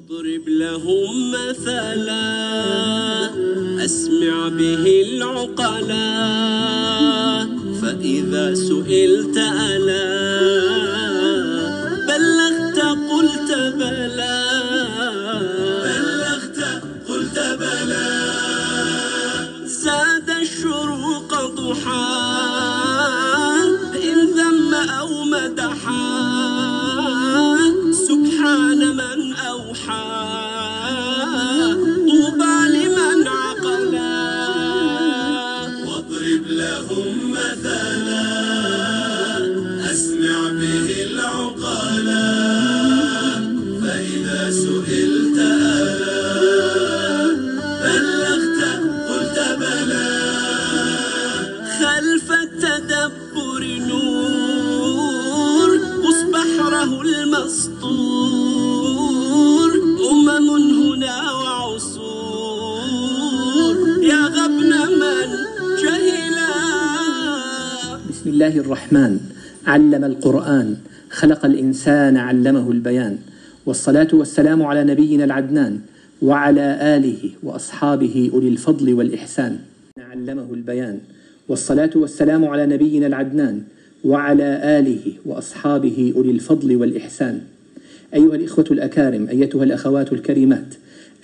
واضرب لهم مثلا. أسمع به العقلا فإذا سئلت ألا بحره المسطور أمم هنا وعصور. يا غبن من جهلا بسم الله الرحمن. علم القرآن. خلق الإنسان علمه البيان. والصلاة والسلام على نبينا العدنان وعلى آله وأصحابه أولي الفضل والإحسان. علمه البيان. والصلاة والسلام على نبينا العدنان وعلى آله وأصحابه أولي الفضل والإحسان. أيها الإخوة الأكارم أيتها الأخوات الكريمات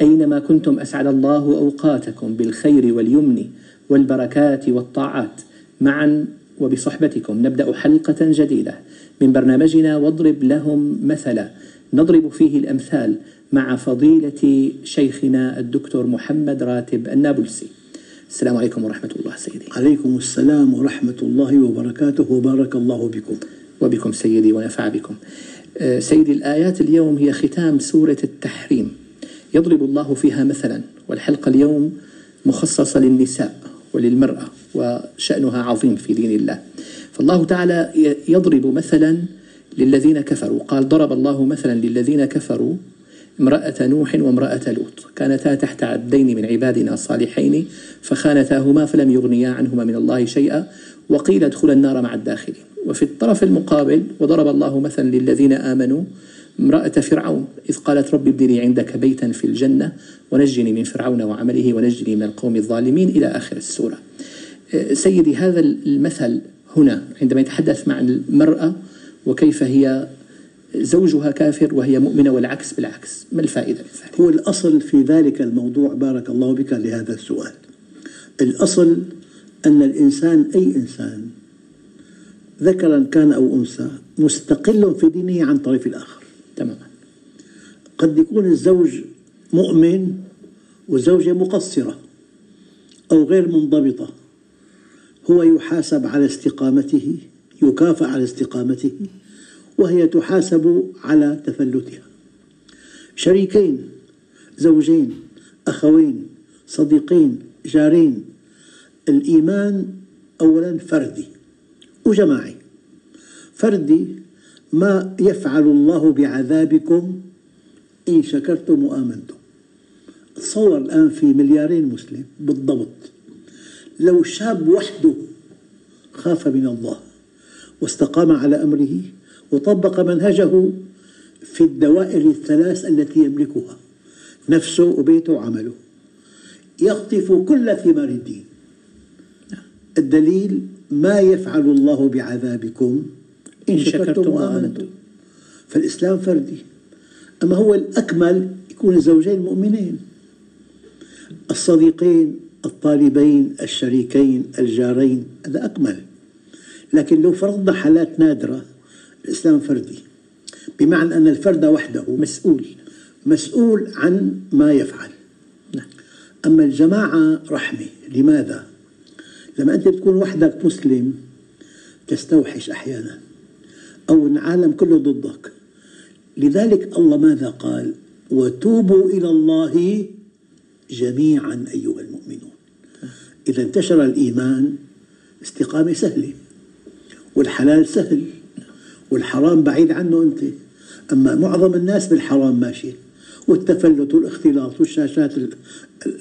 أينما كنتم أسعد الله أوقاتكم بالخير واليمن والبركات والطاعات معا وبصحبتكم. نبدأ حلقة جديدة من برنامجنا واضرب لهم مثلا. نضرب فيه الأمثال مع فضيلة شيخنا الدكتور محمد راتب النابلسي. السلام عليكم ورحمة الله سيدي. عليكم السلام ورحمة الله وبركاته وبارك الله بكم. وبكم سيدي ونفع بكم. آه، سيدي الآيات اليوم هي ختام سورة التحريم. يضرب الله فيها مثلا والحلقة اليوم مخصصة للنساء وللمرأة وشأنها عظيم في دين الله. فالله تعالى يضرب مثلا للذين كفروا. قال ضرب الله مثلا للذين كفروا امرأة نوح وامرأة لوط. كانتا تحت عبدين من عبادنا صالحين فخانتاهما فلم يغنيا عنهما من الله شيئا وقيل ادخلا النار مع الداخلين. وفي الطرف المقابل وضرب الله مثلا للذين آمنوا امرأة فرعون إذ قالت رب ابن لي عندك بيتا في الجنة ونجني من فرعون وعمله ونجني من القوم الظالمين إلى آخر السورة. سيدي هذا المثل هنا عندما يتحدث مع المرأة وكيف هي زوجها كافر وهي مؤمنة والعكس بالعكس. ما الفائدة من ذلك؟ هو الأصل في ذلك الموضوع بارك الله بك لهذا السؤال. الأصل أن الإنسان أي إنسان ذكرا كان أو أنثى مستقل في دينه عن طرف الآخر. تماما. قد يكون الزوج مؤمن والزوجة مقصرة أو غير منضبطة. هو يحاسب على استقامته يكافأ على استقامته. وهي تحاسب على تفلتها. شريكين زوجين أخوين صديقين جارين. الإيمان أولا فردي وجماعي. فردي ما يفعل الله بعذابكم إن شكرتم وآمنتم. تصور الآن في مليارين مسلم بالضبط. لو شاب وحده خاف من الله واستقام على أمره وطبق منهجه في الدوائر الثلاث التي يملكها نفسه وبيته وعمله. يقطف كل ثمار الدين. الدليل ما يفعل الله بعذابكم إن شكرتم وآمنتم. فالإسلام فردي. أما هو الأكمل يكون الزوجين مؤمنين. الصديقين الطالبين الشريكين الجارين هذا أكمل. لكن لو فرضنا حالات نادرة الإسلام فردي. بمعنى أن الفرد وحده مسؤول مسؤول عن ما يفعل. نعم. أما الجماعة رحمة. لماذا؟ لما أنت تكون وحدك مسلم تستوحش أحيانا أو العالم كله ضدك. لذلك الله ماذا قال؟ وتوبوا إلى الله جميعا أيها المؤمنون. إذا انتشر الإيمان استقامة سهلة والحلال سهل. والحرام بعيد عنه أنت. أما معظم الناس بالحرام ماشي والتفلت والاختلاط والشاشات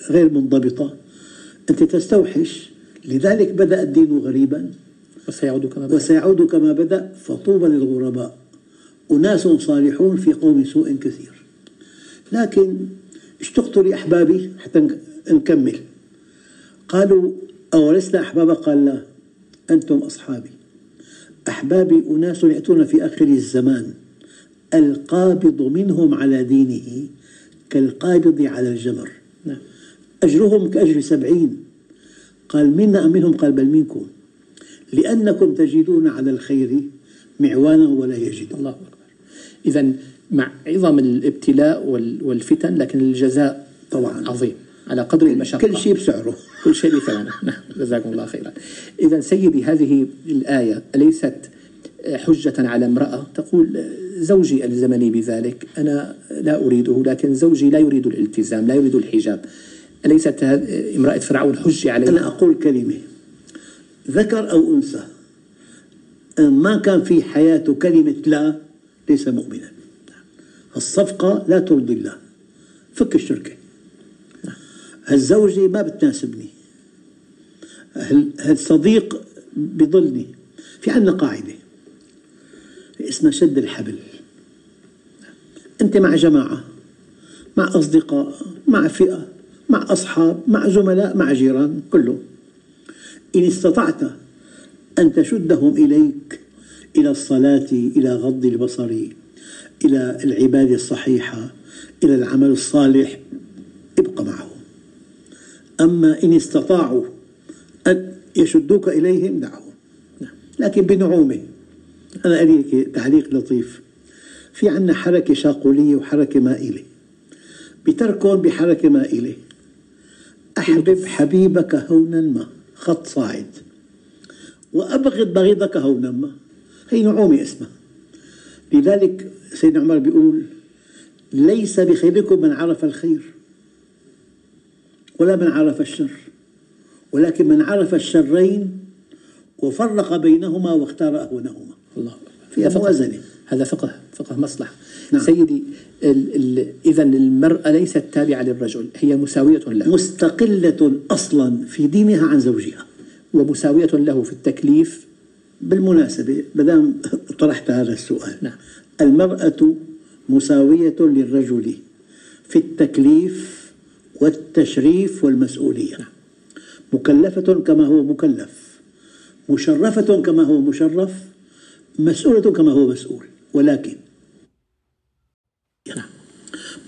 غير منضبطة. أنت تستوحش. لذلك بدأ الدين غريبا. وسيعود كما بدأ. وسيعود كما بدأ فطوبى للغرباء. أناس صالحون في قوم سوء كثير. لكن اشتقت لأحبابي حتى نك- نكمل. قالوا أولسنا أحبابا قال لا. أنتم أصحابي. أحبابي أناس يأتون في آخر الزمان القابض منهم على دينه كالقابض على الجمر. نعم. أجرهم كأجر سبعين. قال منا أم منهم؟ قال بل منكم. لأنكم تجدون على الخير معوانا ولا يجدون الله أكبر. إذا مع عظم الابتلاء وال- والفتن لكن الجزاء طبعاً. عظيم على قدر المشقة. كل شيء بسعره. كل شيء بثمنه نعم جزاكم الله خيرا. إذا سيدي هذه الآية أليست حجة على امرأة. تقول زوجي ألزمني بذلك. أنا لا أريده لكن زوجي لا يريد الالتزام لا يريد الحجاب. أليست هذ- امرأة فرعون حجة أنا عليها أقول كلمة. ذكر أو أنثى. ما كان في حياته كلمة لا ليس مؤمنا. الصفقة لا ترضي الله. فك الشركة هالزوجة ما بتناسبني. هالصديق بضلني في عندنا قاعدة. اسمها شد الحبل. أنت مع جماعة مع أصدقاء مع فئة مع أصحاب مع زملاء مع جيران كله. إن استطعت أن تشدهم إليك إلى الصلاة إلى غض البصر إلى العبادة الصحيحة إلى العمل الصالح ابق معهم. أما إن استطاعوا يشدوك إليهم دعهم لكن بنعومة. أنا أريك تعليق لطيف. في عندنا حركة شاقولية وحركة مائلة. بتركهم بحركة مائلة. أحبب حبيبك هونا ما. خط صاعد. وأبغض بغيضك هونا ما. هي نعومة اسمها. لذلك سيدنا عمر بيقول ليس بخيركم من عرف الخير ولا من عرف الشر. ولكن من عرف الشرين وفرق بينهما واختار أهونهما الله فيها فقه. موازنة. هذا فقه فقه مصلحة نعم. سيدي ال ال إذا المرأة ليست تابعة للرجل هي مساوية له مستقلة أصلا في دينها عن زوجها ومساوية له في التكليف بالمناسبة مدام طرحت هذا السؤال نعم. المرأة مساوية للرجل في التكليف والتشريف والمسؤولية نعم. مكلفة كما هو مكلف مشرفة كما هو مشرف مسؤولة كما هو مسؤول ولكن.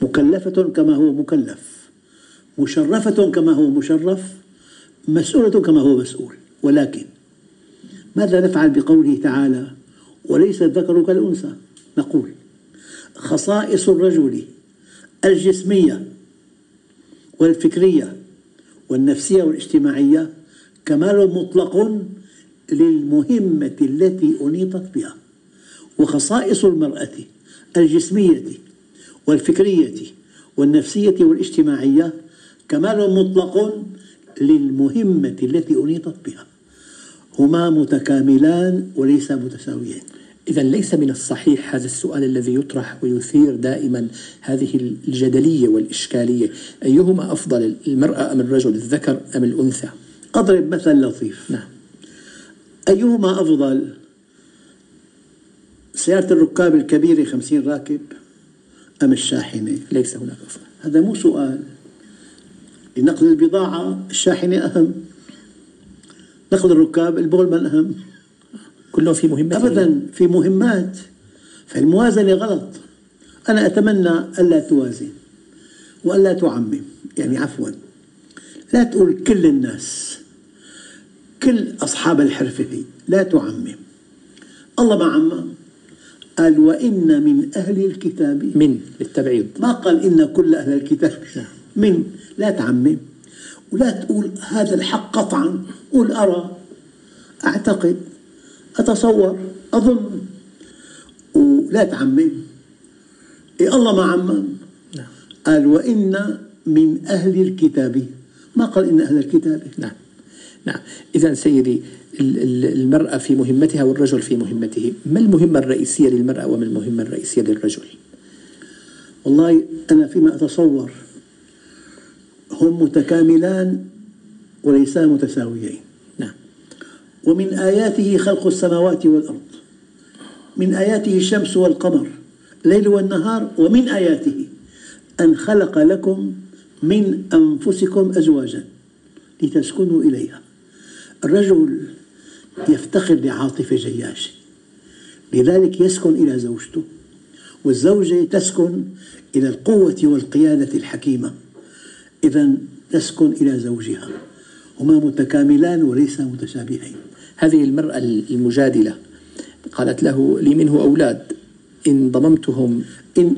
مكلفة كما هو مكلف مشرفة كما هو مشرف مسؤولة كما هو مسؤول ولكن ماذا نفعل بقوله تعالى وليس الذكر كالأنثى نقول خصائص الرجل الجسمية والفكرية والنفسية والاجتماعية كمال مطلق للمهمة التي أنيطت بها وخصائص المرأة الجسمية والفكرية والنفسية والاجتماعية كمال مطلق للمهمة التي أنيطت بها هما متكاملان وليس متساويين إذا ليس من الصحيح هذا السؤال الذي يطرح ويثير دائما هذه الجدلية والإشكالية. أيهما أفضل المرأة أم الرجل الذكر أم الأنثى؟ أضرب مثل لطيف. نعم. أيهما أفضل؟ سيارة الركاب الكبيرة خمسين راكب أم الشاحنة؟ ليس هناك أفضل. هذا مو سؤال. لنقل البضاعة الشاحنة أهم. نقل الركاب البولمان أهم كلهم في مهمة أبدا في مهمات فالموازنة غلط. أنا أتمنى ألا توازن وألا تعمم. يعني عفوا لا تقول كل الناس كل أصحاب الحرفة لا تعمم. الله ما عمم. قال وإن من أهل الكتاب من للتبعيض. ما قال إن كل أهل الكتاب. من لا تعمم. ولا تقول هذا الحق قطعا. قل أرى. أعتقد أتصور أظن. ولا تعمم. إيه الله ما عمم. نعم. قال وإن من أهل الكتاب. ما قال إن أهل الكتاب؟ نعم. نعم. إذا سيدي ال- ال- المرأة في مهمتها والرجل في مهمته. ما المهمة الرئيسية للمرأة وما المهمة الرئيسية للرجل؟ والله أنا فيما أتصور هم متكاملان وليسا متساويين. ومن آياته خلق السماوات والأرض. من آياته الشمس والقمر الليل والنهار ومن آياته أن خلق لكم من أنفسكم أزواجا لتسكنوا إليها. الرجل يفتقر لعاطفة جياشة لذلك يسكن إلى زوجته والزوجة تسكن إلى القوة والقيادة الحكيمة. إذا تسكن إلى زوجها هما متكاملان وليس متشابهين. هذه المرأة المجادلة قالت له لي منه أولاد إن ضممتهم إن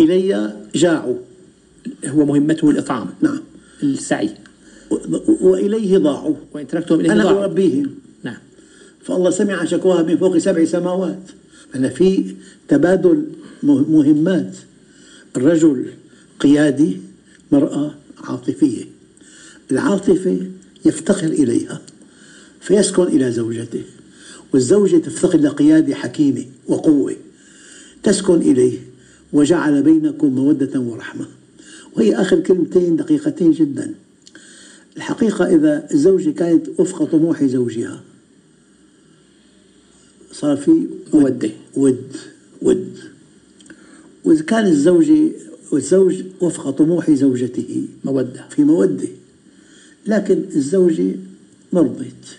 إلي جاعوا. هو مهمته الإطعام. نعم. السعي. وإليه ضاعوا. وإن تركتهم إليه أنا ضاعوا. أربيهم. نعم. فالله سمع شكواها من فوق سبع سماوات. أنا في تبادل مه- مهمات. الرجل قيادي مرأة عاطفية. العاطفة يفتقر إليها. فيسكن إلى زوجته والزوجة تفتقر لقيادة حكيمة وقوة. تسكن إليه وجعل بينكم مودة ورحمة. وهي آخر كلمتين دقيقتين جدا. الحقيقة إذا الزوجة كانت وفق طموح زوجها صار في مودة. ود ود. وإذا كان الزوجة والزوج وفق طموح زوجته مودة. في مودة. لكن الزوجة مرضت.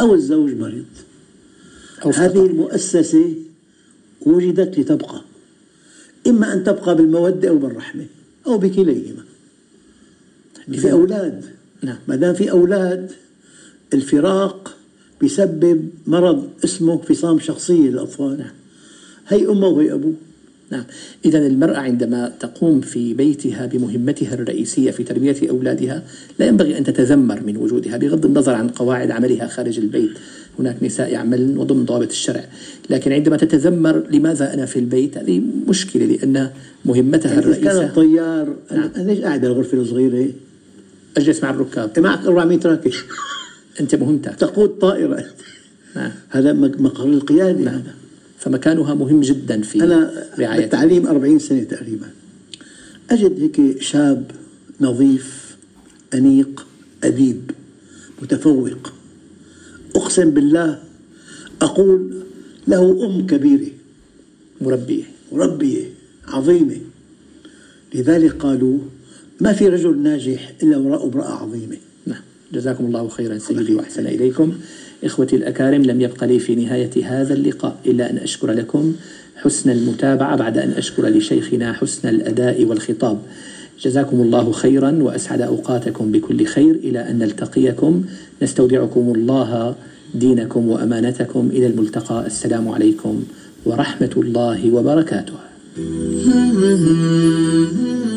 أو الزوج مرض أو هذه. المؤسسة وجدت لتبقى. إما أن تبقى بالمودة أو بالرحمة أو بكليهما. في أولاد. نعم. ما دام في أولاد الفراق بيسبب مرض اسمه فصام شخصية للأطفال. نعم. هي أمه وهي أبوه. نعم. إذا المرأة عندما تقوم في بيتها بمهمتها الرئيسية في تربية أولادها لا ينبغي أن تتذمر من وجودها بغض النظر عن قواعد عملها خارج البيت. هناك نساء يعملن وضمن ضوابط الشرع. لكن عندما تتذمر لماذا أنا في البيت؟ هذه مشكلة لأن مهمتها يعني إذا كان الرئيسة. الطيار نعم. أنا ليش قاعد بالغرفة الصغيرة؟ أجلس مع الركاب. معك 400 راكب. أنت مهمتك. تقود طائرة. نعم. هذا مق- مقر القيادة. هذا فمكانها مهم جدا في أنا رعاية بالتعليم 40 سنة تقريبا. أجد هيك شاب نظيف أنيق أديب متفوق. أقسم بالله أقول له أم كبيرة. مربية. مربية عظيمة. لذلك قالوا ما في رجل ناجح إلا وراء امرأة عظيمة. نعم. جزاكم الله خيرا سيدي وأحسن إليكم. إخوتي الأكارم لم يبق لي في نهاية هذا اللقاء إلا أن أشكر لكم حسن المتابعة بعد أن أشكر لشيخنا حسن الأداء والخطاب. جزاكم الله خيرا وأسعد أوقاتكم بكل خير. إلى أن نلتقيكم نستودعكم الله دينكم وأمانتكم. إلى الملتقى. السلام عليكم ورحمة الله وبركاته.